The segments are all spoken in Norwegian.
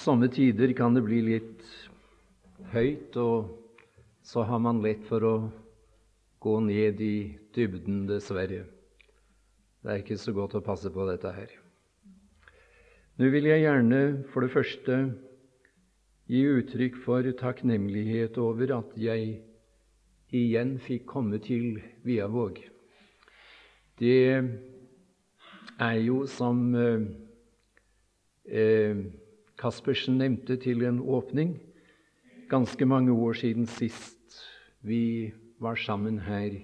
Somme tider kan det bli litt høyt, og så har man lett for å gå ned i dybden, dessverre. Det er ikke så godt å passe på dette her. Nå vil jeg gjerne for det første gi uttrykk for takknemlighet over at jeg igjen fikk komme til Viavåg. Det er jo som eh, eh Caspersen nevnte til en åpning, ganske mange år siden sist vi var sammen her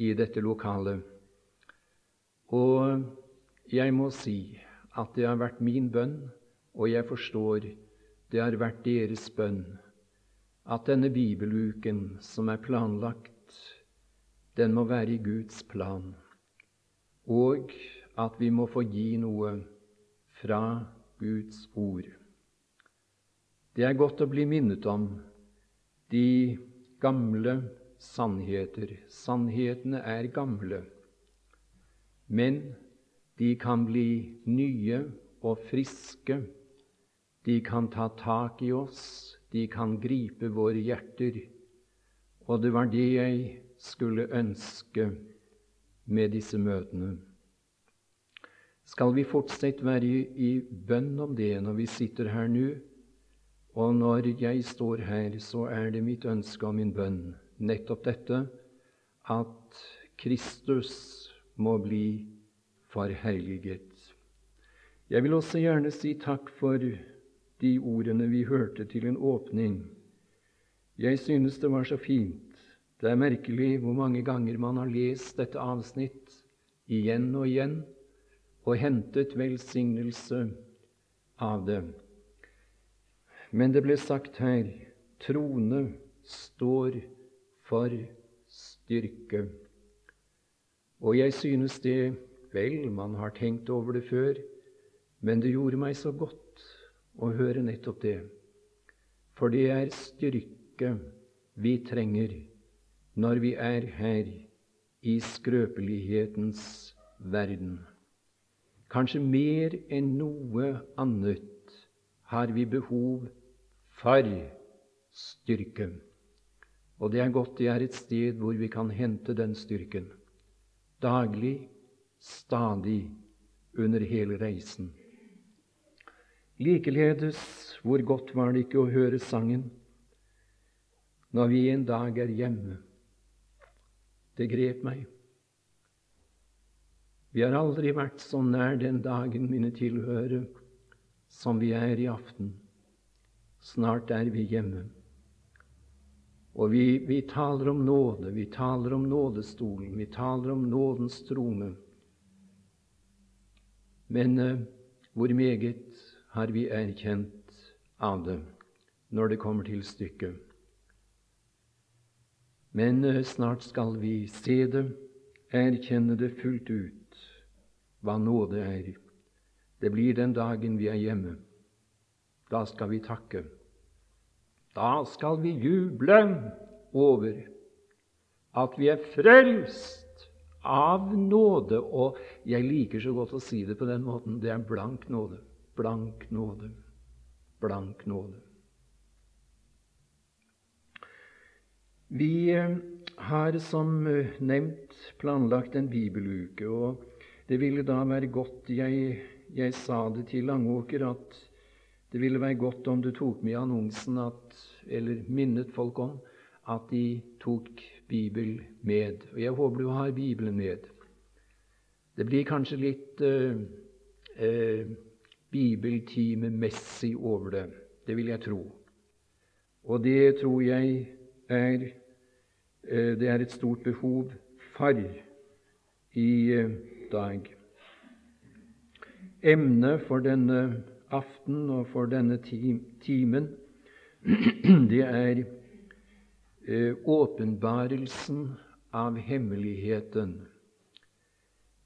i dette lokalet. Og jeg må si at det har vært min bønn, og jeg forstår det har vært deres bønn, at denne bibeluken som er planlagt, den må være i Guds plan, og at vi må få gi noe fra Guds ord. Det er godt å bli minnet om de gamle sannheter. Sannhetene er gamle, men de kan bli nye og friske. De kan ta tak i oss, de kan gripe våre hjerter. Og det var det jeg skulle ønske med disse møtene. Skal vi fortsatt være i, bønn om det når vi sitter her nå? Og når jeg står her, så er det mitt ønske og min bønn nettopp dette at Kristus må bli forherliget. Jeg vil også gjerne si takk for de ordene vi hørte til en åpning. Jeg synes det var så fint. Det er merkelig hvor mange ganger man har lest dette avsnitt igjen og igjen og hentet velsignelse av det. Men det ble sagt her trone står for styrke. Og jeg synes det Vel, man har tenkt over det før, men det gjorde meg så godt å høre nettopp det. For det er styrke vi trenger når vi er her i skrøpelighetens verden. Kanskje mer enn noe annet har vi behov for styrke. Og det er godt det er et sted hvor vi kan hente den styrken. Daglig, stadig, under hele reisen. Likeledes, hvor godt var det ikke å høre sangen når vi en dag er hjemme. Det grep meg. Vi har aldri vært så nær den dagen, mine tilhører som vi er i aften. Snart er vi hjemme. Og vi, vi, taler om nåde, vi taler om nådestolen, vi taler om nådens trone. Men eh, hvor meget har vi erkjent av det når det kommer til stykket? Men eh, snart skal vi se det, erkjenne det fullt ut, hva nåde er. Det blir den dagen vi er hjemme. Da skal vi takke. Da skal vi juble over at vi er frelst av nåde. Og jeg liker så godt å si det på den måten. Det er blank nåde. Blank nåde. Blank nåde. Vi eh, har som eh, nevnt planlagt en bibeluke, og det ville da være godt Jeg, jeg sa det til Langåker at det ville være godt om du tok med i annonsen at, eller minnet folk om at de tok Bibel med. Og jeg håper du har Bibelen med. Det blir kanskje litt eh, eh, bibeltimemessig over det. Det vil jeg tro. Og det tror jeg er eh, det er et stort behov for i eh, dag. Emnet for denne aften og for denne timen, det er eh, åpenbarelsen av hemmeligheten.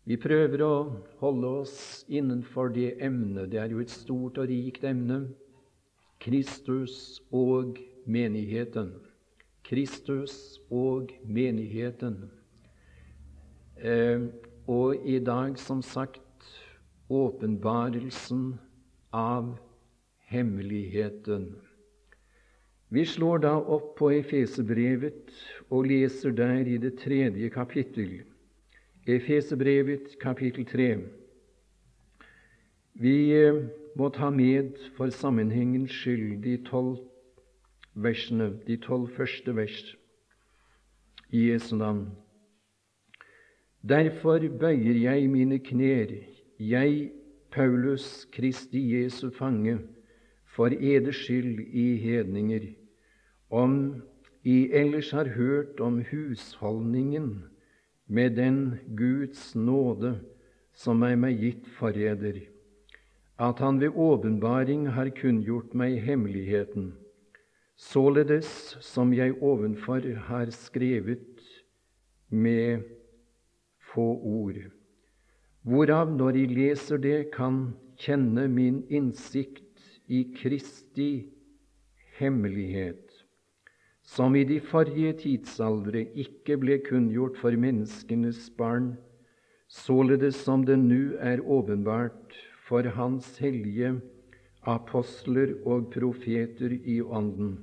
Vi prøver å holde oss innenfor det emnet. Det er jo et stort og rikt emne. Kristus og menigheten. Kristus og menigheten. Eh, og i dag, som sagt, åpenbarelsen av hemmeligheten. Vi slår da opp på Efesebrevet og leser der i det tredje kapittel. Efesebrevet kapittel tre. Vi eh, må ta med for sammenhengens skyld de tolv versene, de tolv første vers i Jesu navn. Derfor bøyer jeg mine knær, jeg, Paulus, Kristi Jesu fange, for eders skyld i hedninger, om I ellers har hørt om husholdningen med den Guds nåde som er meg gitt forræder, at Han ved åpenbaring har kunngjort meg hemmeligheten, således som jeg ovenfor har skrevet med få ord, hvorav, når jeg leser det, kan kjenne min innsikt i Kristi hemmelighet, som i de forrige tidsaldre ikke ble kunngjort for menneskenes barn, således som det nå er åpenbart for Hans hellige apostler og profeter i Ånden,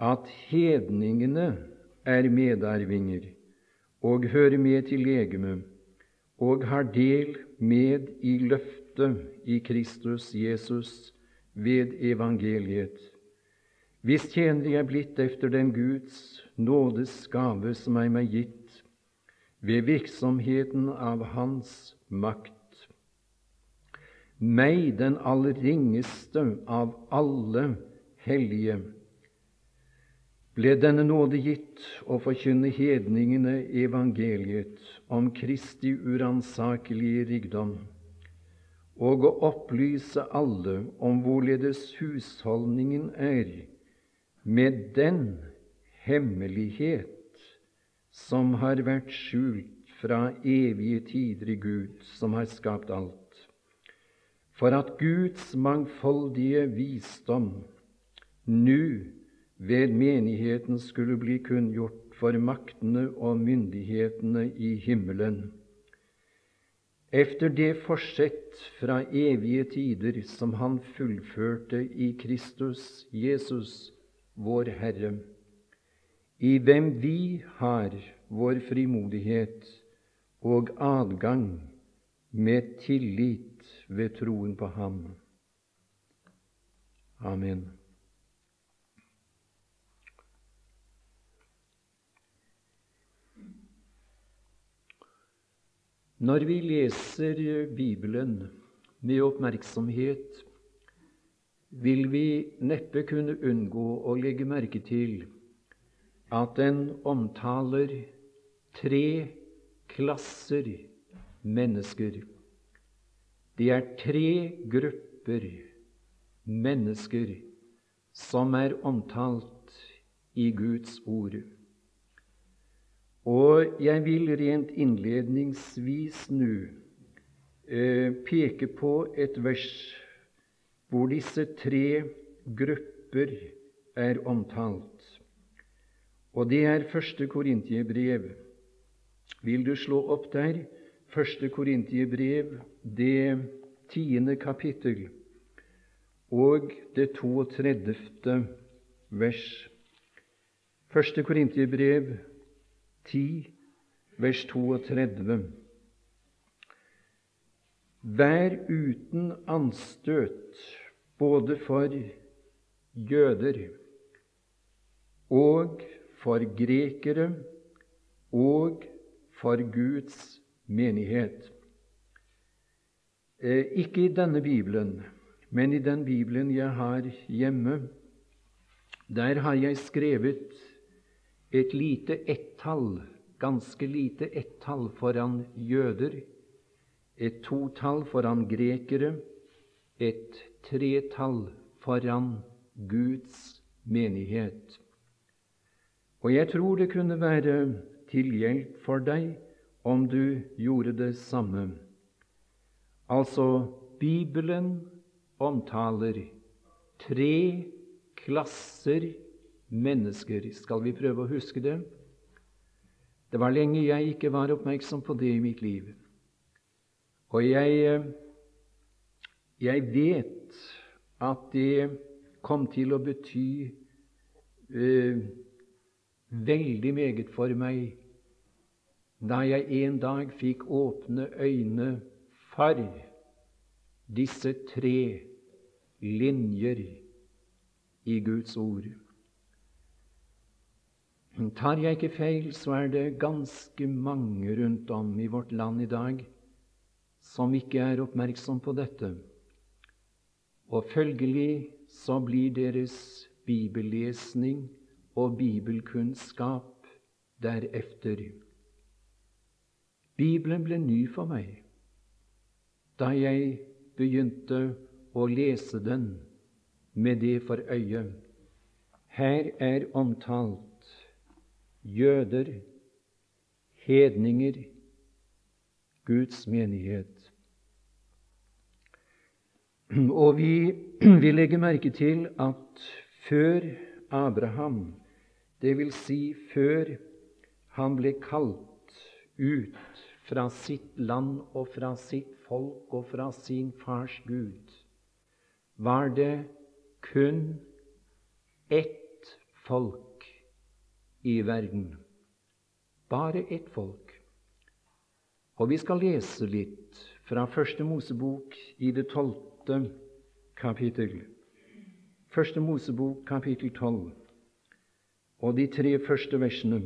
at hedningene er medarvinger og hører med til legemet og har del med i løftet i Kristus Jesus ved evangeliet. Hvis tjener jeg blitt efter den Guds nådes gave som er meg gitt, ved virksomheten av Hans makt. Meg, den aller ringeste av alle hellige, ble denne nåde gitt å forkynne hedningene evangeliet om Kristi uransakelige rikdom og å opplyse alle om hvorledes husholdningen er med den hemmelighet som har vært skjult fra evige tider i Gud, som har skapt alt, for at Guds mangfoldige visdom nå ved menigheten skulle bli kunngjort for maktene og myndighetene i himmelen efter det forsett fra evige tider som Han fullførte i Kristus Jesus, vår Herre, i hvem vi har vår frimodighet og adgang med tillit ved troen på Ham. Amen. Når vi leser Bibelen med oppmerksomhet, vil vi neppe kunne unngå å legge merke til at den omtaler tre klasser mennesker. Det er tre grupper mennesker som er omtalt i Guds ord. Og jeg vil rent innledningsvis nå eh, peke på et vers hvor disse tre grupper er omtalt. Og det er første Korintiebrev. Vil du slå opp der? Første Korintiebrev, det tiende kapittel og det 32. vers. Første Korintiebrev 10, vers 32. Vær uten anstøt både for jøder og for grekere og for Guds menighet. Eh, ikke i denne Bibelen, men i den Bibelen jeg har hjemme. Der har jeg skrevet et lite ett-tall, ganske lite ett-tall foran jøder, et to-tall foran grekere, et tre-tall foran Guds menighet. Og jeg tror det kunne være til hjelp for deg om du gjorde det samme. Altså, Bibelen omtaler tre klasser mennesker. Skal vi prøve å huske det? Det var lenge jeg ikke var oppmerksom på det i mitt liv. Og jeg, eh, jeg vet at det kom til å bety uh, veldig meget for meg da jeg en dag fikk åpne øyne for disse tre linjer i Guds ord. Tar jeg ikke feil, så er det ganske mange rundt om i vårt land i dag som ikke er oppmerksom på dette. Og følgelig så blir deres bibellesning og bibelkunnskap derefter. Bibelen ble ny for meg da jeg begynte å lese den med det for øye. Her er omtalt jøder, hedninger, Guds menighet. Og vi vi legger merke til at før Abraham, vil si før han ble kalt ut fra sitt land og fra sitt folk og fra sin fars Gud, var det kun ett folk i verden. Bare ett folk. Og vi skal lese litt fra Første Mosebok i det tolvte kapittel. Første Mosebok, kapittel tolv, og de tre første versene.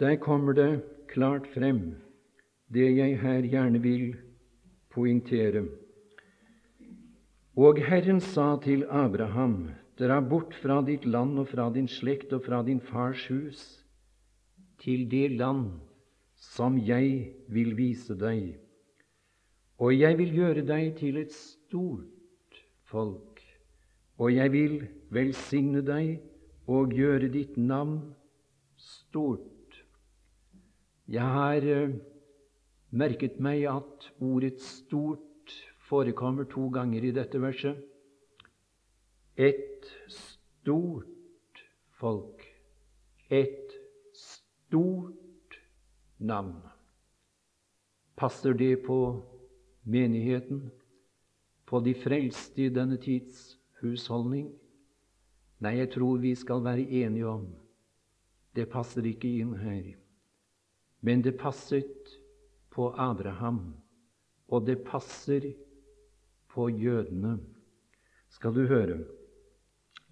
Der kommer det klart frem det jeg her gjerne vil poengtere. Og Herren sa til Abraham, dra bort fra ditt land og fra din slekt og fra din fars hus, til det land som jeg vil vise deg. Og jeg vil gjøre deg til et stort folk, og jeg vil velsigne deg og gjøre ditt navn stort. Jeg har uh, merket meg at ordet 'stort' forekommer to ganger i dette verset. Et stort folk. Et stort navn. Passer det på menigheten, på de frelste i denne tids husholdning? Nei, jeg tror vi skal være enige om det passer ikke inn her. Men det passet på Abraham, og det passer på jødene. Skal du høre?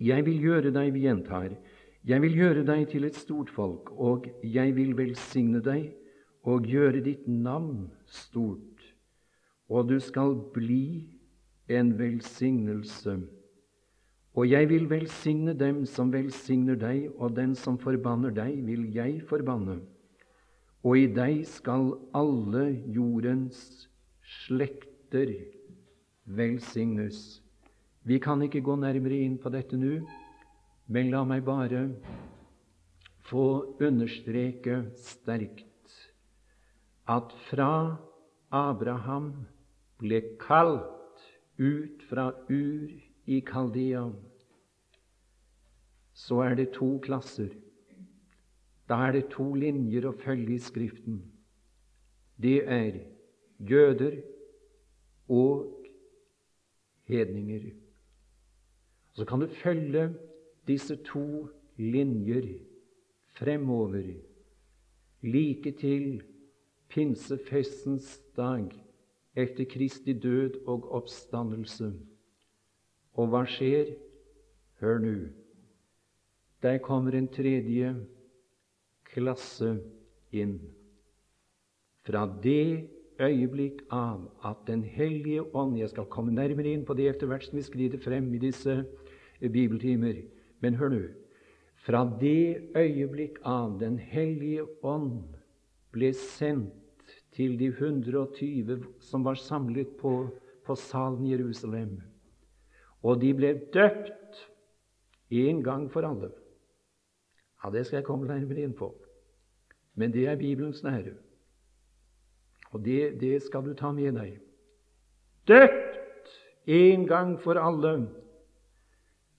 Jeg vil gjøre deg, vi gjentar, jeg vil gjøre deg til et stort folk, og jeg vil velsigne deg og gjøre ditt navn stort, og du skal bli en velsignelse. Og jeg vil velsigne dem som velsigner deg, og den som forbanner deg, vil jeg forbanne. Og i deg skal alle jordens slekter velsignes. Vi kan ikke gå nærmere inn på dette nå. Men la meg bare få understreke sterkt at fra Abraham ble kalt ut fra Ur i Kaldea, så er det to klasser. Da er det to linjer å følge i Skriften. Det er jøder og hedninger. Så kan du følge disse to linjer fremover, like til pinsefestens dag etter Kristi død og oppstandelse. Og hva skjer? Hør nå. Der kommer en tredje klasse inn. Fra det øyeblikk av at Den hellige ånd Jeg skal komme nærmere inn på det etter hvert som vi skrider frem i disse bibeltimer. Men hør nå. Fra det øyeblikk av Den hellige ånd ble sendt til de 120 som var samlet på, på salen i Jerusalem, og de ble døpt en gang for alle Ja, Det skal jeg komme nærmere inn på. Men det er Bibelens nære. Og det, det skal du ta med deg. Døpt en gang for alle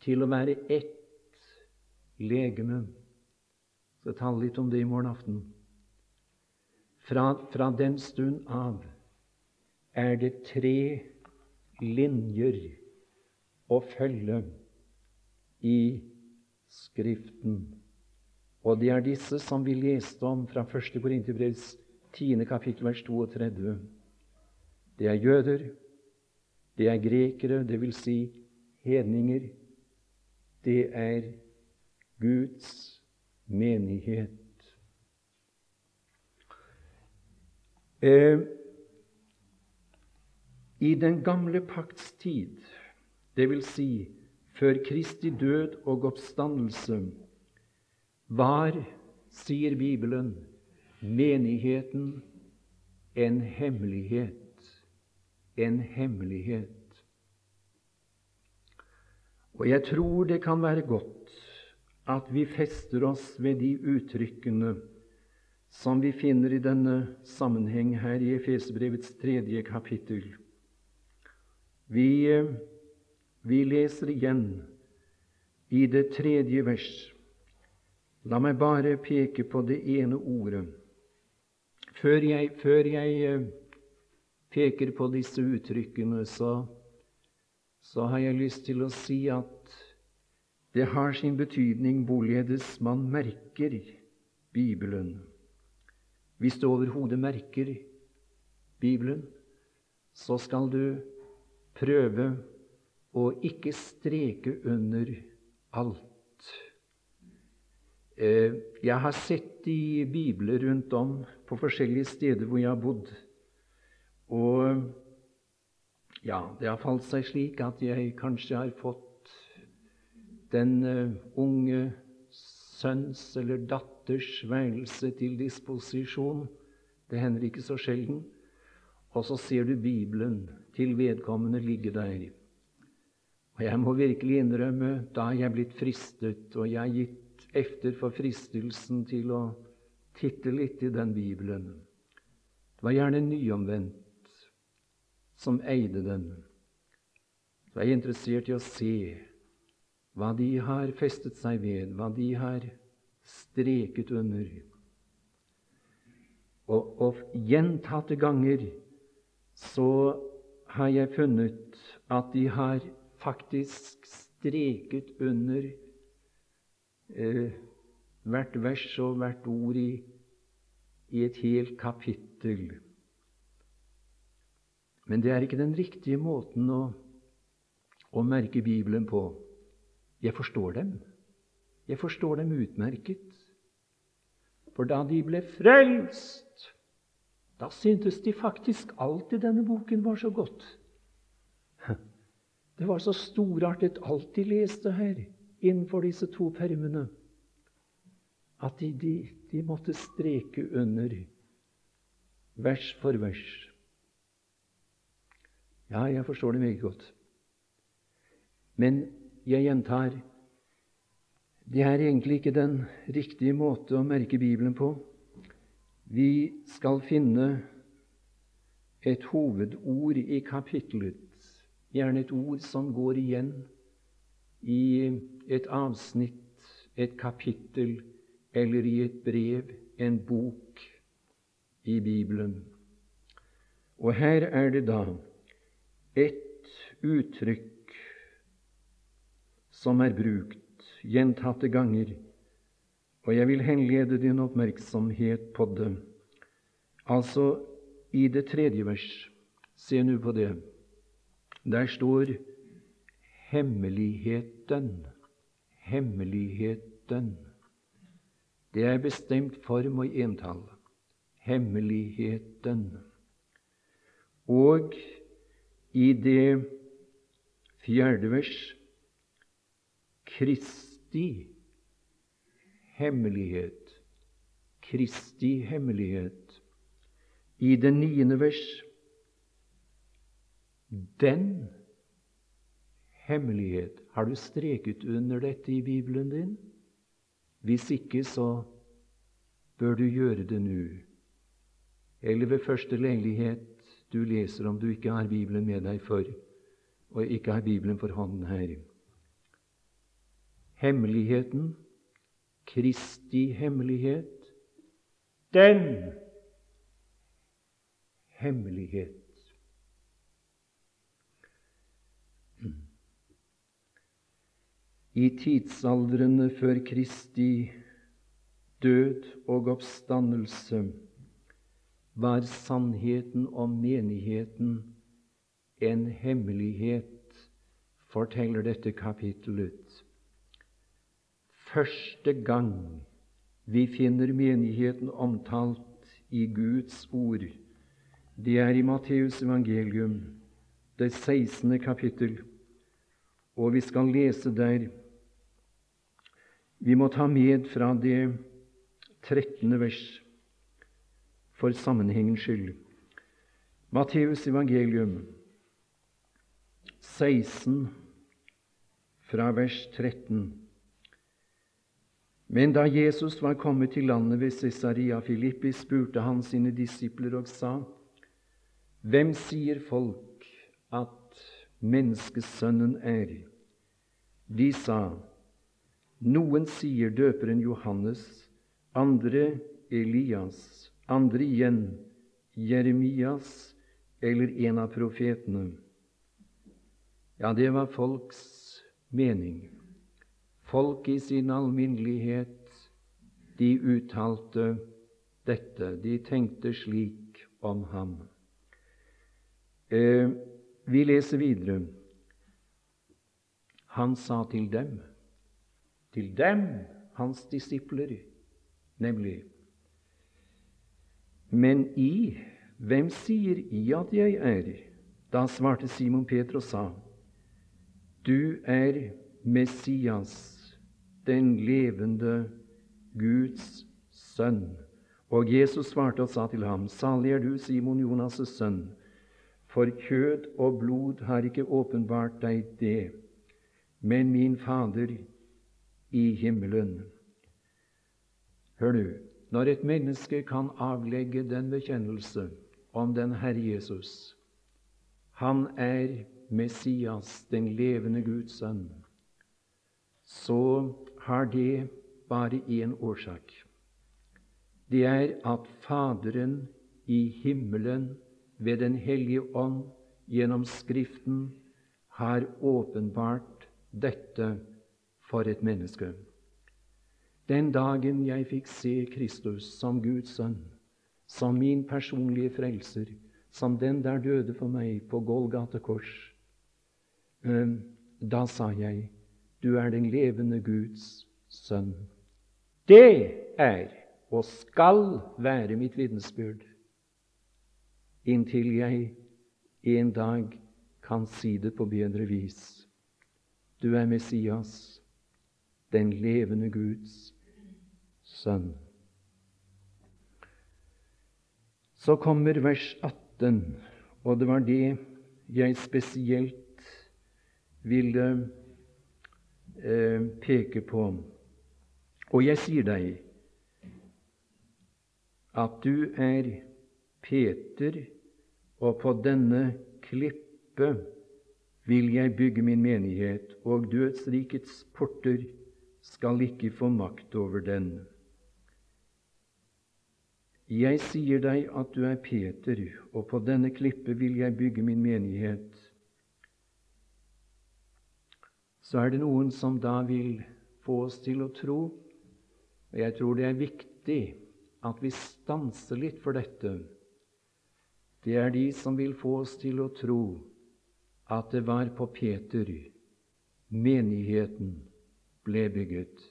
til å være ett legeme. Jeg skal litt om det i morgen aften. Fra, fra den stund av er det tre linjer å følge i Skriften. Og det er disse som vi leste om fra 1. Korinterbrevs 10. kapittel, vers 32. Det er jøder, det er grekere, vil si hedninger. Det er Guds menighet. Eh, I den gamle pakts tid, vil si før Kristi død og oppstandelse, var, sier Bibelen, menigheten en hemmelighet. En hemmelighet. Og jeg tror det kan være godt at vi fester oss ved de uttrykkene som vi finner i denne sammenheng her i Efesbrevets tredje kapittel. Vi, vi leser igjen i det tredje vers. La meg bare peke på det ene ordet. Før jeg, før jeg eh, peker på disse uttrykkene, så, så har jeg lyst til å si at det har sin betydning hvorledes man merker Bibelen. Hvis du overhodet merker Bibelen, så skal du prøve å ikke streke under alt. Eh, jeg har sett i bibler rundt om på forskjellige steder hvor jeg har bodd. Og ja, det har falt seg slik at jeg kanskje har fått den uh, unge sønns eller datters værelse til disposisjon. Det hender ikke så sjelden. Og så ser du Bibelen til vedkommende ligge der. Og jeg må virkelig innrømme, da er jeg blitt fristet, og jeg har gitt efter for fristelsen til å titte litt i den Bibelen. Det var gjerne nyomvendt som eide den. Så er jeg er interessert i å se hva de har festet seg ved, hva de har streket under. Og, og gjentatte ganger så har jeg funnet at de har faktisk streket under eh, hvert vers og hvert ord i, i et helt kapittel. Men det er ikke den riktige måten å, å merke Bibelen på. Jeg forstår dem. Jeg forstår dem utmerket. For da de ble frelst, da syntes de faktisk alt i denne boken var så godt. Det var så storartet alt de leste her innenfor disse to permene, at de, de, de måtte streke under vers for vers. Ja, jeg forstår det meget godt. Men jeg gjentar det er egentlig ikke den riktige måte å merke Bibelen på. Vi skal finne et hovedord i kapittelet, gjerne et ord som går igjen i et avsnitt, et kapittel eller i et brev, en bok i Bibelen. Og her er det da et uttrykk som er brukt gjentatte ganger, og jeg vil henlede din oppmerksomhet på det. Altså i det tredje vers. Se nå på det. Der står hemmeligheten. Hemmeligheten. Det er bestemt form og entall. Hemmeligheten. Og i det fjerde vers Kristi hemmelighet. Kristi hemmelighet. I det niende vers Den hemmelighet. Har du streket under dette i Bibelen din? Hvis ikke, så bør du gjøre det nå. Eller ved første leilighet du leser om du ikke har Bibelen med deg for, og ikke har Bibelen for hånden her. Hemmeligheten, Kristi hemmelighet, den hemmelighet I tidsaldrene før Kristi død og oppstandelse var sannheten om menigheten en hemmelighet, forteller dette kapittelet. Første gang vi finner menigheten omtalt i Guds ord, det er i Matteus evangelium, det 16. kapittel, og vi skal lese der Vi må ta med fra det 13. vers for sammenhengens skyld. Matteus evangelium 16 fra vers 13. Men da Jesus var kommet til landet ved Cesaria Filippi, spurte han sine disipler og sa:" Hvem sier folk at menneskesønnen er? De sa:" Noen sier døperen Johannes, andre Elias, andre igjen Jeremias eller en av profetene. Ja, det var folks mening. Folk i sin alminnelighet, de uttalte dette. De tenkte slik om ham. Eh, vi leser videre. Han sa til dem, til dem, hans disipler, nemlig Men I, hvem sier I at jeg er? Da svarte Simon Peter og sa, Du er Messias, den levende Guds sønn. Og Jesus svarte og sa til ham, Salig er du, Simon Jonas' sønn, for kjød og blod har ikke åpenbart deg det, men min Fader i himmelen. Hør du, når et menneske kan avlegge den bekjennelse om den Herre Jesus Han er Messias, den levende Guds sønn, så har det bare én årsak. Det er at Faderen i himmelen ved Den hellige ånd gjennom Skriften har åpenbart dette for et menneske. Den dagen jeg fikk se Kristus som Guds sønn, som min personlige frelser, som den der døde for meg på Golgata kors, da sa jeg, du er den levende Guds sønn. Det er og skal være mitt vitnesbyrd inntil jeg en dag kan si det på bedre vis. Du er Messias, den levende Guds sønn. Så kommer vers 18, og det var det jeg spesielt ville eh, peke på. Og jeg sier deg at du er Peter, og på denne klippe vil jeg bygge min menighet, og dødsrikets porter skal ikke få makt over den. Jeg sier deg at du er Peter, og på denne klippe vil jeg bygge min menighet. Så er det noen som da vil få oss til å tro, og jeg tror det er viktig at vi stanser litt for dette det er de som vil få oss til å tro at det var på Peter menigheten ble bygget.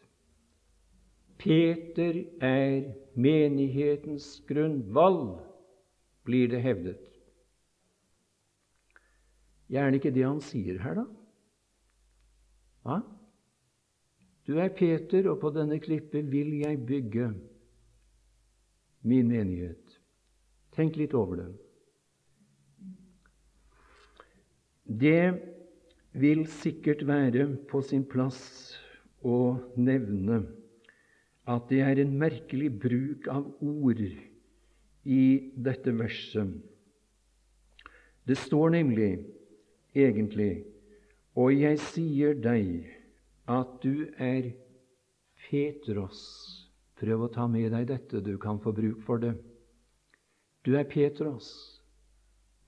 Peter er menighetens grunnvoll, blir det hevdet. Gjerne er ikke det han sier her, da? Hva? Du er Peter, og på denne klippet vil jeg bygge min menighet. Tenk litt over det. Det vil sikkert være på sin plass å nevne at det er en merkelig bruk av ord i dette verset. Det står nemlig egentlig Og jeg sier deg at du er Petros. Prøv å ta med deg dette, du kan få bruk for det. Du er Petros.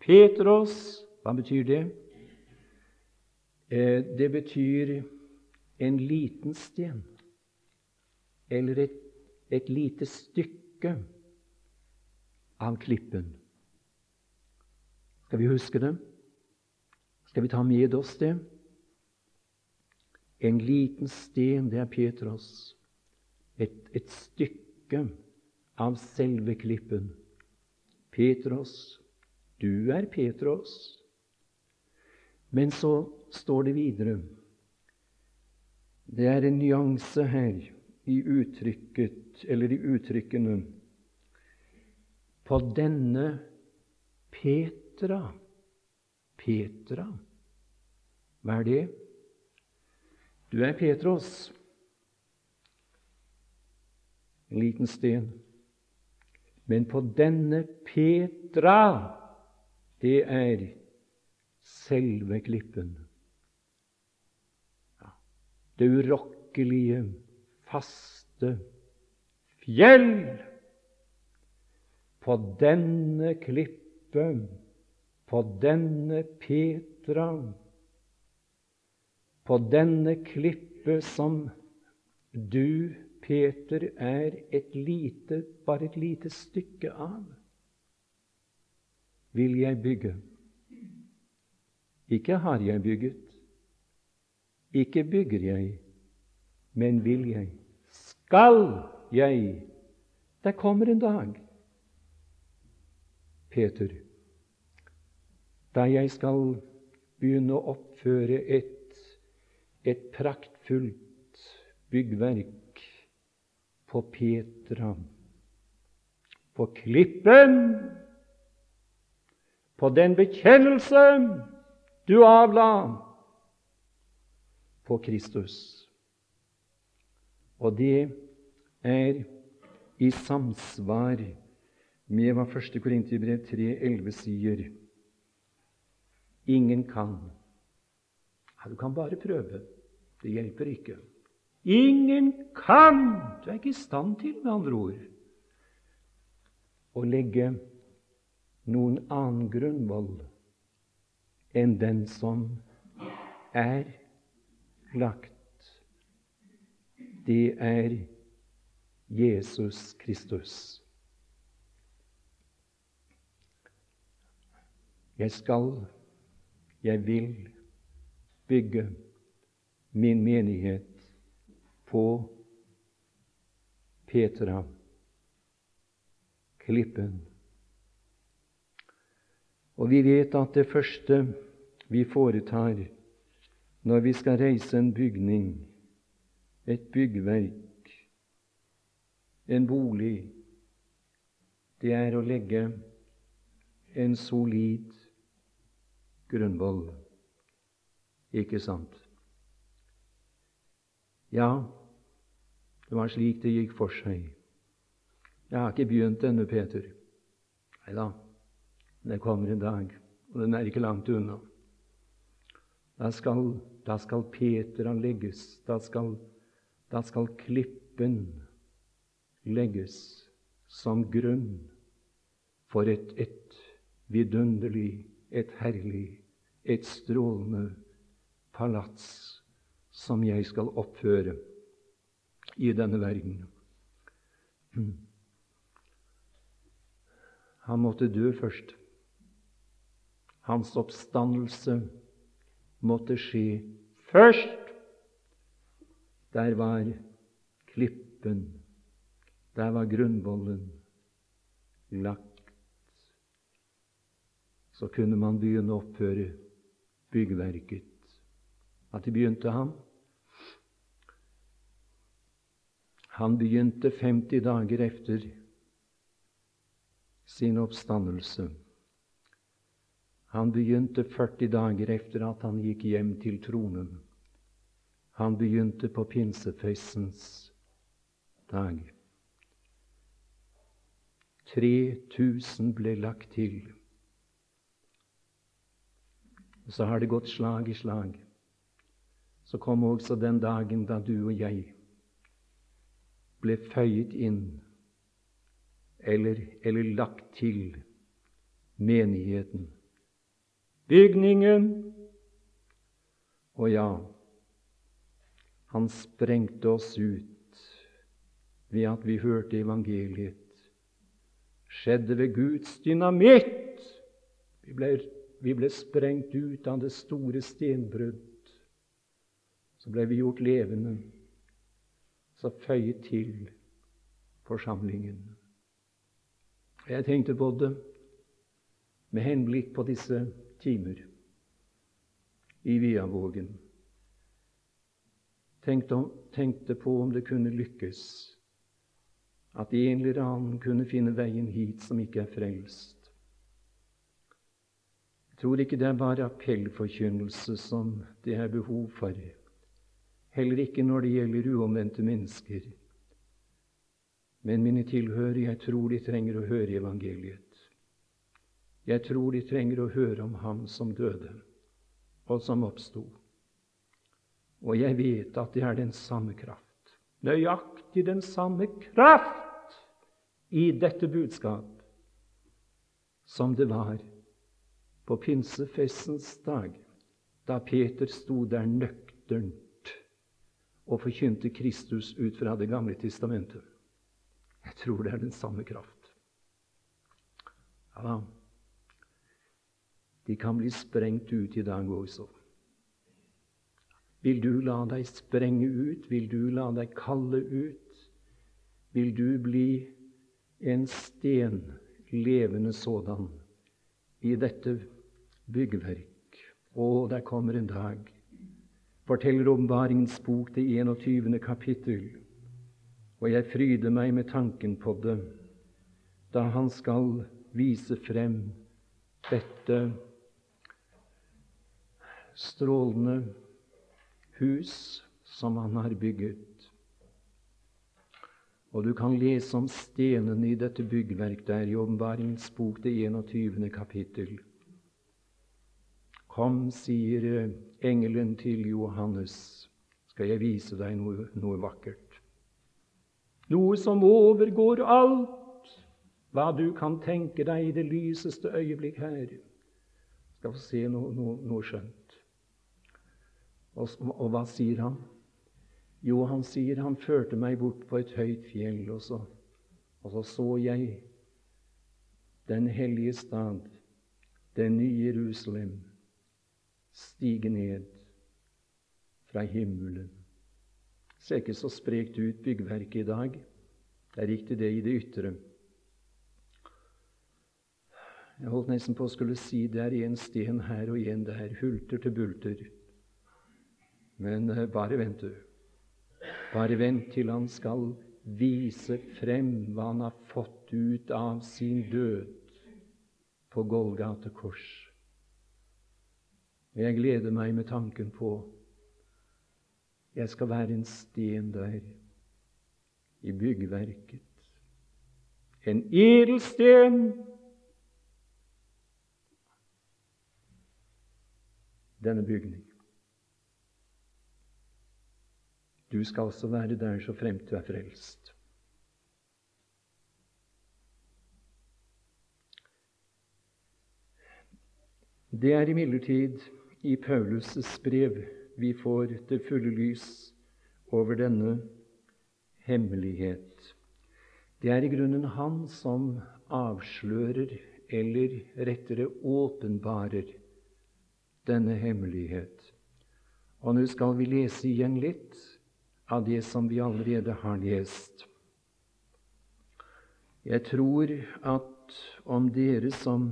Petros, hva betyr det? Eh, det betyr en liten sten eller et, et lite stykke av klippen. Skal vi huske det? Skal vi ta med oss det? En liten sten, det er Petros. Et, et stykke av selve klippen. Petros, du er Petros. Men så står det videre Det er en nyanse her i uttrykket, eller i uttrykkene. På denne Petra Petra, hva er det? Du er Petros, en liten sten. Men på denne Petra, det er selve klippen. Det urokkelige, faste fjell. På denne klippe, på denne Petra, på denne klippe som du, Peter, er et lite, bare et lite stykke av, vil jeg bygge. Ikke har jeg bygget, ikke bygger jeg, men vil jeg. Skal jeg. Det kommer en dag, Peter, da jeg skal begynne å oppføre et, et praktfullt byggverk på Petra, på klippen, på den bekjennelse du avla på Kristus. Og det er i samsvar med hva 1. Korinterbrev 3,11 sier. Ingen kan. Ja, du kan bare prøve. Det hjelper ikke. Ingen kan! Du er ikke i stand til, med andre ord, å legge noen annen grunnvoll enn den som er lagt. Det er Jesus Kristus. Jeg skal, jeg vil bygge min menighet på Petra, klippen. Og vi vet at det første vi foretar når vi skal reise en bygning, et byggverk, en bolig, det er å legge en solid grunnvoll. Ikke sant? Ja, det var slik det gikk for seg. Jeg har ikke begynt ennå, Peter. Nei da, det kommer en dag, og den er ikke langt unna. Da skal, da skal Peter legges, da skal, da skal klippen legges som grunn for et, et vidunderlig, et herlig, et strålende palats som jeg skal oppføre i denne verden. Han måtte dø først. Hans oppstandelse måtte skje først. Der var klippen, der var grunnvollen lagt. Så kunne man begynne å oppføre byggverket. At de begynte han? Han begynte 50 dager efter sin oppstandelse. Han begynte 40 dager etter at han gikk hjem til tronen. Han begynte på pinseføysens dag. 3000 ble lagt til. Og så har det gått slag i slag. Så kom også den dagen da du og jeg ble føyet inn eller, eller lagt til menigheten bygningen. Og ja, Han sprengte oss ut ved at vi hørte evangeliet. Skjedde ved Guds dynamitt. Vi ble, vi ble sprengt ut av det store stenbrudd. Så ble vi gjort levende, så føyet til forsamlingen. Jeg tenkte på det med henblikk på disse timer i Viavågen. Tenkte, tenkte på om det kunne lykkes at en eller annen kunne finne veien hit som ikke er frelst. Jeg tror ikke det er bare appellforkynnelse som det er behov for, heller ikke når det gjelder uomvendte mennesker. Men mine tilhørere, jeg tror de trenger å høre evangeliet. Jeg tror de trenger å høre om Ham som døde, og som oppsto. Og jeg vet at det er den samme kraft, nøyaktig den samme kraft i dette budskap som det var på pinsefestens dag, da Peter sto der nøkternt og forkynte Kristus ut fra Det gamle testamentet. Jeg tror det er den samme kraft. Ja, de kan bli sprengt ut i dag også. Vil du la deg sprenge ut? Vil du la deg kalle ut? Vil du bli en sten, levende sådan, i dette byggverk? Å, der kommer en dag, forteller Åpenbaringens bok, det 21. kapittel, og jeg fryder meg med tanken på det, da han skal vise frem dette strålende hus som han har bygget. Og du kan lese om stenene i dette byggverk der i Åpenbaringens bok, det 21. kapittel. Kom, sier engelen til Johannes, skal jeg vise deg noe, noe vakkert. Noe som overgår alt hva du kan tenke deg i det lyseste øyeblikk her. Skal få se noe, noe, noe skjønt. Og, og, hva sier han? Jo, han sier han førte meg bort på et høyt fjell, og så, og så så jeg den hellige stad, den nye Jerusalem, stige ned fra himmelen. Ser ikke så sprekt ut, byggverket i dag. Det er riktig det i det ytre. Jeg holdt nesten på å skulle si det er en sten her og en der, hulter til bulter. Men eh, bare vent, du. Bare vent til han skal vise frem hva han har fått ut av sin død på Golgate kors. Og jeg gleder meg med tanken på jeg skal være en sten der i byggverket. En edelsten. Denne bygning. Du skal også være der så fremt du er frelst. Det er imidlertid i Paulus' brev vi får det fulle lys over denne hemmelighet. Det er i grunnen han som avslører, eller rettere åpenbarer, denne hemmelighet. Og nå skal vi lese igjen litt av det som vi allerede har lest. Jeg tror at om dere som,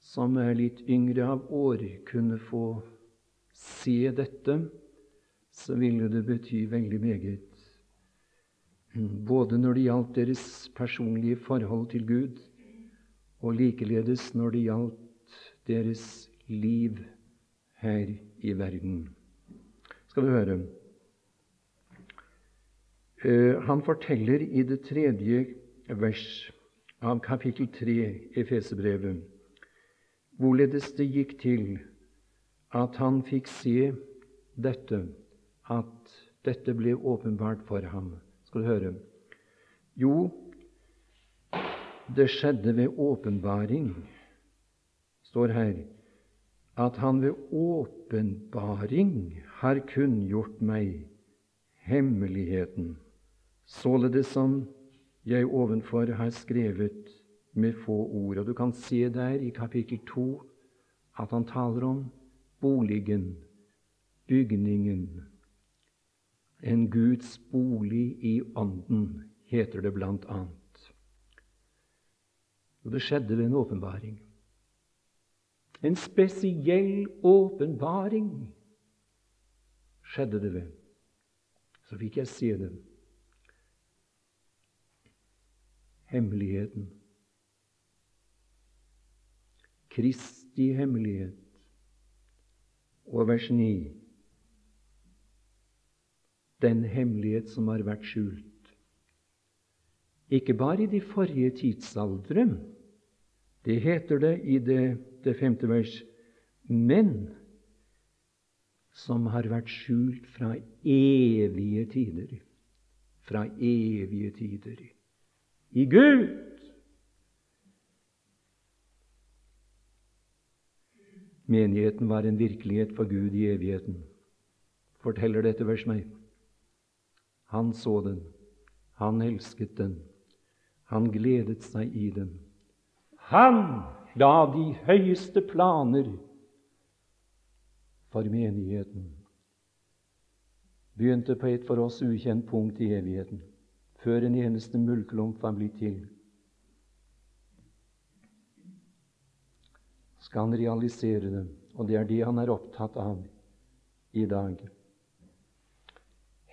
som er litt yngre av år, kunne få se dette, så ville det bety veldig meget. Både når det gjaldt deres personlige forhold til Gud, og likeledes når det gjaldt deres liv her i verden. Skal du høre han forteller i det tredje vers av kapittel 3 i Fesebrevet hvorledes det gikk til at han fikk se dette, at dette ble åpenbart for ham. Skal du høre? Jo, det skjedde ved åpenbaring, står her, at han ved åpenbaring har kunngjort meg hemmeligheten, således som jeg ovenfor har skrevet med få ord. Og Du kan se der i kapittel 2 at han taler om boligen, bygningen. En Guds bolig i Ånden, heter det blant annet. Og det skjedde ved en åpenbaring. En spesiell åpenbaring skjedde det ved. Så fikk jeg se det. Hemmeligheten. Kristi hemmelighet. Og vers 9. Den hemmelighet som har vært skjult. Ikke bare i de forrige tidsaldre. Det heter det i det det femte vers. Men som har vært skjult fra evige tider. Fra evige tider. I Gud! Menigheten var en virkelighet for Gud i evigheten, forteller dette vers meg. Han så den, han elsket den, han gledet seg i den. Han la de høyeste planer for menigheten. Begynte på et for oss ukjent punkt i evigheten, før en eneste muldklump var blitt til. Skal han realisere det, og det er det han er opptatt av i dag.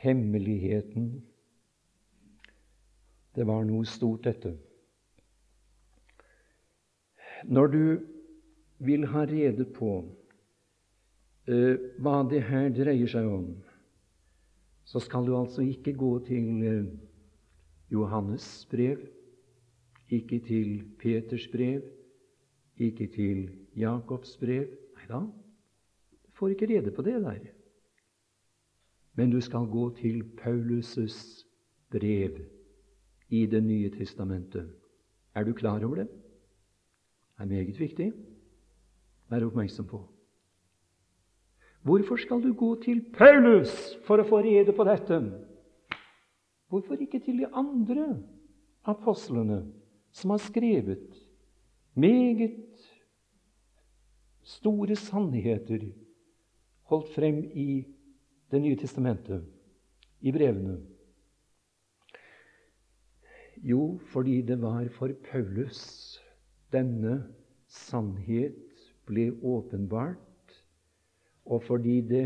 Hemmeligheten. Det var noe stort, dette. Når du vil ha rede på uh, hva det her dreier seg om, så skal du altså ikke gå til uh, Johannes brev, ikke til Peters brev, ikke til Jakobs brev. Nei da, du får ikke rede på det der. Men du skal gå til Paulus' brev i Det nye testamentet. Er du klar over det? Det er meget viktig. Vær oppmerksom på. Hvorfor skal du gå til Paulus for å få rede på dette? Hvorfor ikke til de andre apostlene som har skrevet meget store sannheter holdt frem i Det nye testamentet, i brevene? Jo, fordi det var for Paulus denne sannhet ble åpenbart, og fordi det,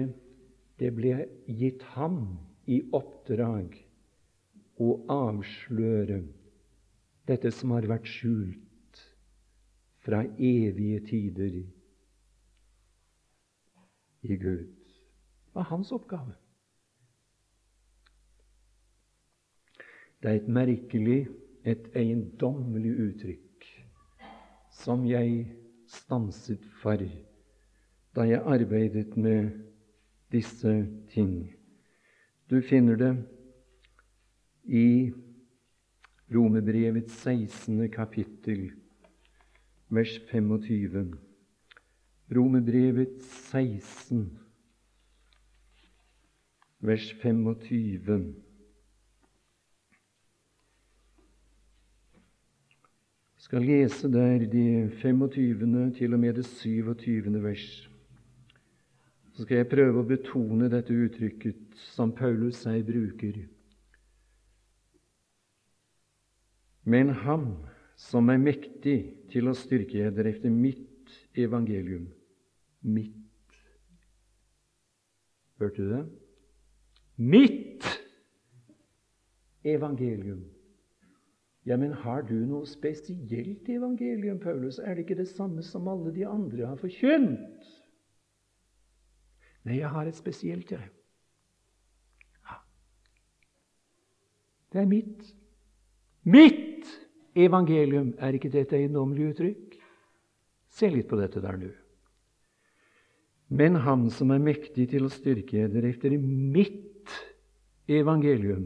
det ble gitt ham i oppdrag å avsløre dette som har vært skjult fra evige tider i Gud. Det var hans oppgave. Det er et merkelig, et eiendommelig uttrykk som jeg stanset for da jeg arbeidet med disse ting. Du finner det i Romerbrevets 16. kapittel, vers 25. Romerbrevet 16, vers 25. Jeg skal lese der de 25. til og med det 27. vers. Så skal jeg prøve å betone dette uttrykket som Paulus seg bruker. Men ham som er mektig til å styrke eder efter mitt evangelium Mitt Hørte du det? Mitt evangelium ja, men har du noe spesielt evangelium, Paulus? Er det ikke det samme som alle de andre har forkynt? Nei, jeg har et spesielt, jeg. Ja. Det er mitt. Mitt evangelium! Er ikke dette et uttrykk? Se litt på dette der nå. Men Han som er mektig til å styrke dere efter mitt evangelium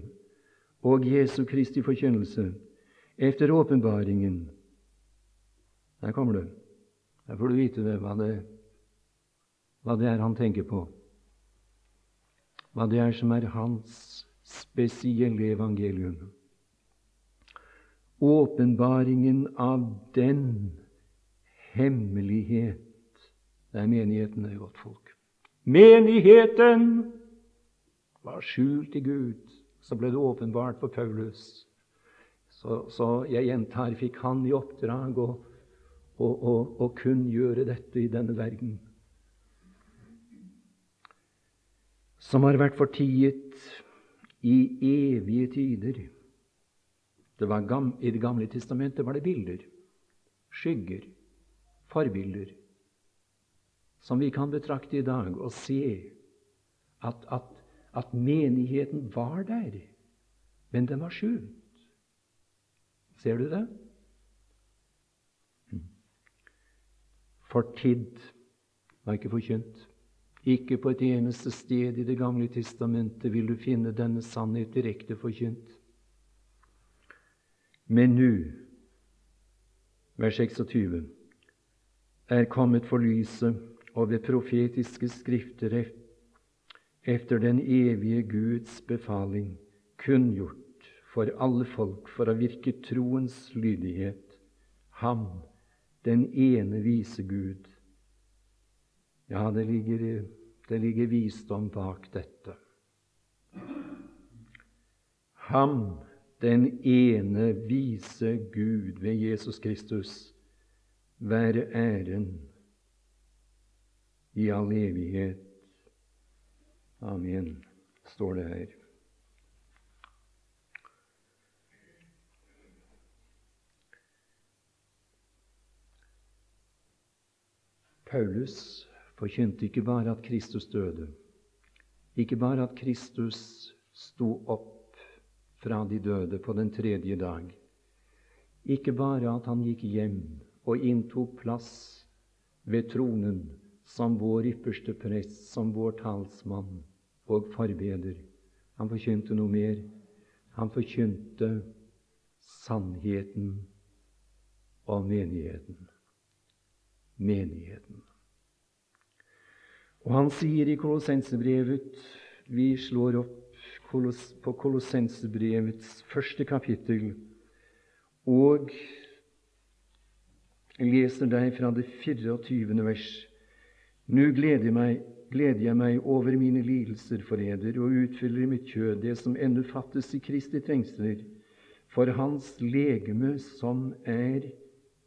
og Jesu Kristi forkynnelse, efter åpenbaringen Der kommer du. Der får du vite det, hva det hva det er han tenker på, hva det er som er hans spesielle evangelium. Åpenbaringen av den hemmelighet Det er menigheten, det er godt folk. Menigheten var skjult i Gud. Så ble det åpenbart for Paulus. Så, så jeg gjentar, fikk han i oppdrag å, å, å, å kunngjøre dette i denne verden. Som har vært fortiet i evige tider. Det I Det gamle testamentet var det bilder, skygger, forbilder, som vi kan betrakte i dag og se at, at, at menigheten var der, men den var skjult. Ser du det? Hm. Fortidd var ikke forkynt. Ikke på et eneste sted i Det gamle testamentet vil du finne denne sannhet direkte forkynt. Men nå, vers 26, er kommet for lyset og ved profetiske skrifter efter den evige Guds befaling kunngjort for alle folk for å virke troens lydighet, ham, den ene vise Gud. Ja, det ligger, det ligger visdom bak dette. Ham, den ene vise Gud ved Jesus Kristus, være æren i all evighet. Amen, står det her. Paulus forkynte ikke bare at Kristus døde, ikke bare at Kristus sto opp fra de døde på den tredje dag. Ikke bare at han gikk hjem og inntok plass ved tronen som vår ypperste prest, som vår talsmann og forbeder. Han forkynte noe mer. Han forkynte sannheten om menigheten. Menigheten. Og han sier i Kolossensebrevet Vi slår opp på Kolossensebrevets første kapittel og leser deg fra det 24. vers. Nå gleder gleder jeg meg over mine lidelser for eder og utfyller i mitt kjød det som ennå fattes i Kristi trengsler, for Hans legeme, som er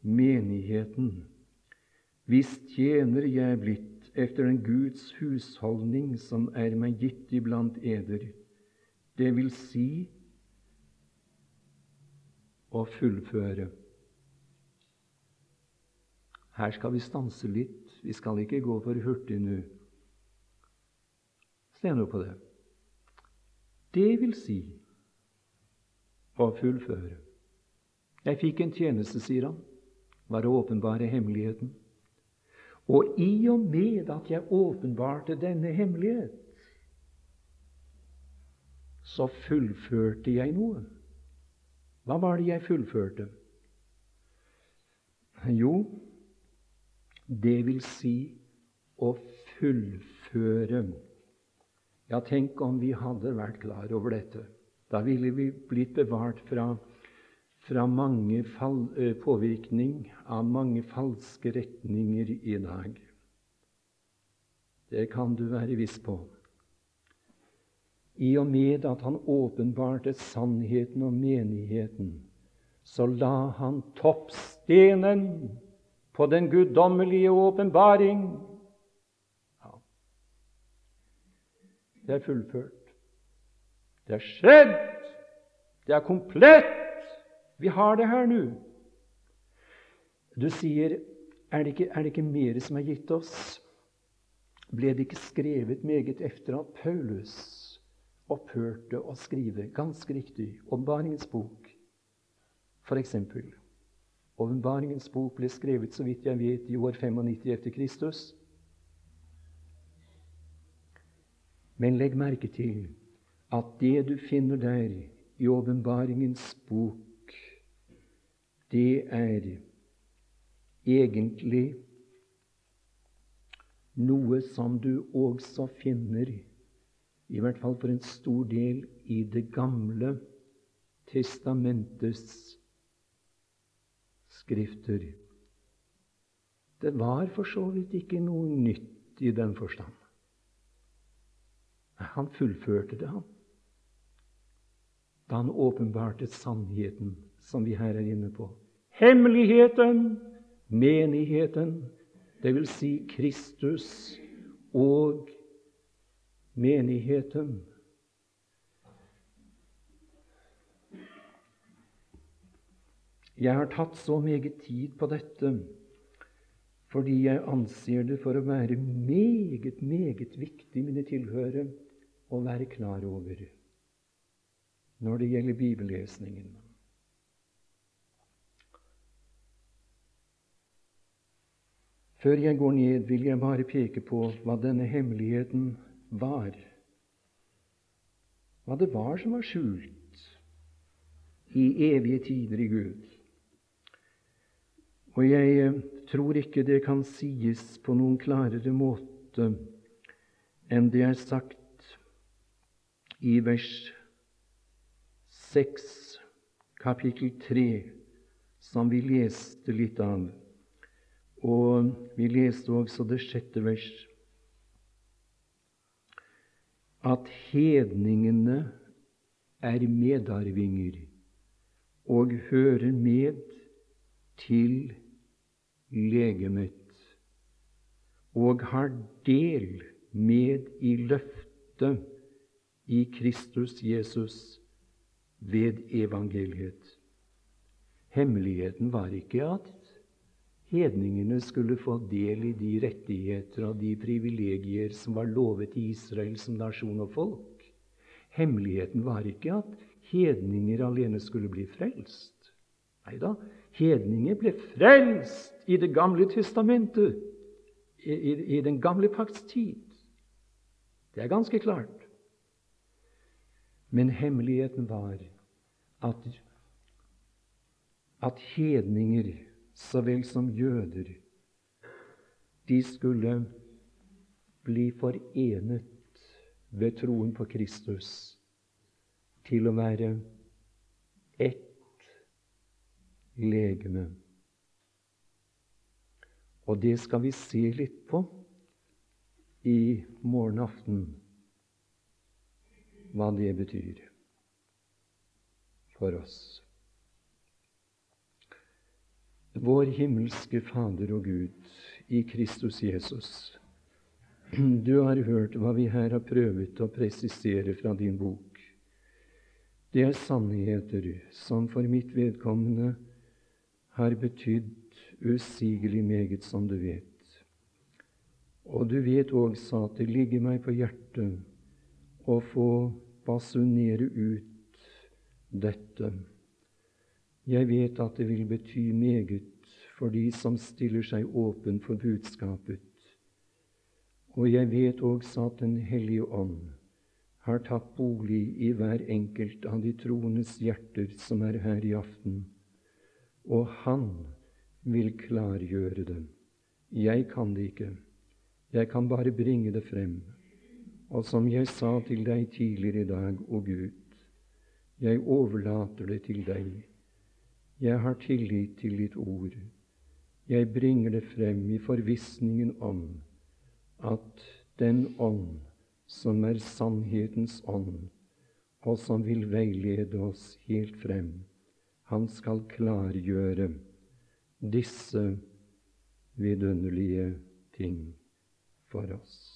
menigheten. Visst tjener jeg blitt efter den Guds husholdning som er meg gitt iblant eder det vil si å fullføre. Her skal vi stanse litt. Vi skal ikke gå for hurtig nå. Se nå på det. Det vil si å fullføre. Jeg fikk en tjeneste, sier han, var å åpenbare hemmeligheten. Og i og med at jeg åpenbarte denne hemmelighet, så fullførte jeg noe. Hva var det jeg fullførte? Jo, det vil si å fullføre. Ja, tenk om vi hadde vært klar over dette. Da ville vi blitt bevart fra, fra mange fall, eh, påvirkning av mange falske retninger i dag. Det kan du være viss på i og med at han åpenbarte sannheten om menigheten, så la han toppstenen på den guddommelige åpenbaring. Ja. Det er fullført. Det er skjedd. Det er komplett. Vi har det her nå. Du sier, er det, ikke, er det ikke mer som er gitt oss? Ble det ikke skrevet meget efter at Paulus opphørte å skrive, ganske riktig, Åpenbaringens bok, f.eks. Åpenbaringens bok ble skrevet, så vidt jeg vet, i år 95 etter Kristus. Men legg merke til at det du finner der i Åpenbaringens bok, det er egentlig noe som du også finner, i hvert fall for en stor del, i Det gamle testamentets skrifter. Det var for så vidt ikke noe nytt i den forstand. Han fullførte det, han. Da han åpenbarte sannheten, som vi her er inne på. Hemmeligheten, menigheten, vil si Kristus og menigheten. Jeg har tatt så meget tid på dette fordi jeg anser det for å være meget, meget viktig, mine tilhørere, å være klar over når det gjelder bibellesningen. Før jeg går ned, vil jeg bare peke på hva denne hemmeligheten var. Hva det var som var skjult i evige tider i Gud. Og jeg eh, tror ikke det kan sies på noen klarere måte enn det er sagt i vers 6, kapittel 3, som vi leste litt av. Og vi leste også det sjette vers. At hedningene er medarvinger og hører med til legemet og har del med i løftet i Kristus Jesus ved evangeliet. Hemmeligheten var ikke at hedningene skulle få del i de rettigheter og de privilegier som var lovet i Israel som nasjon og folk. Hemmeligheten var ikke at hedninger alene skulle bli frelst. Nei da, hedninger ble frelst i Det gamle testamentet, i, i, i den gamle pakts tid. Det er ganske klart. Men hemmeligheten var at, at hedninger så vel som jøder. De skulle bli forenet ved troen på Kristus til å være ett legeme. Og det skal vi se litt på i morgen aften, hva det betyr for oss. Vår himmelske Fader og Gud i Kristus Jesus. Du har hørt hva vi her har prøvd å presisere fra din bok. Det er sannheter som for mitt vedkommende har betydd usigelig meget, som du vet. Og du vet også at det ligger meg på hjertet å få basunere ut dette. Jeg vet at det vil bety meget for de som stiller seg åpen for budskapet. Og jeg vet også at Den hellige ånd har tatt bolig i hver enkelt av de troendes hjerter som er her i aften. Og han vil klargjøre det. Jeg kan det ikke. Jeg kan bare bringe det frem. Og som jeg sa til deg tidligere i dag, å Gud, jeg overlater det til deg. Jeg har tillit til ditt ord. Jeg bringer det frem i forvissningen om at den ånd som er sannhetens ånd, og som vil veilede oss helt frem, han skal klargjøre disse vidunderlige ting for oss.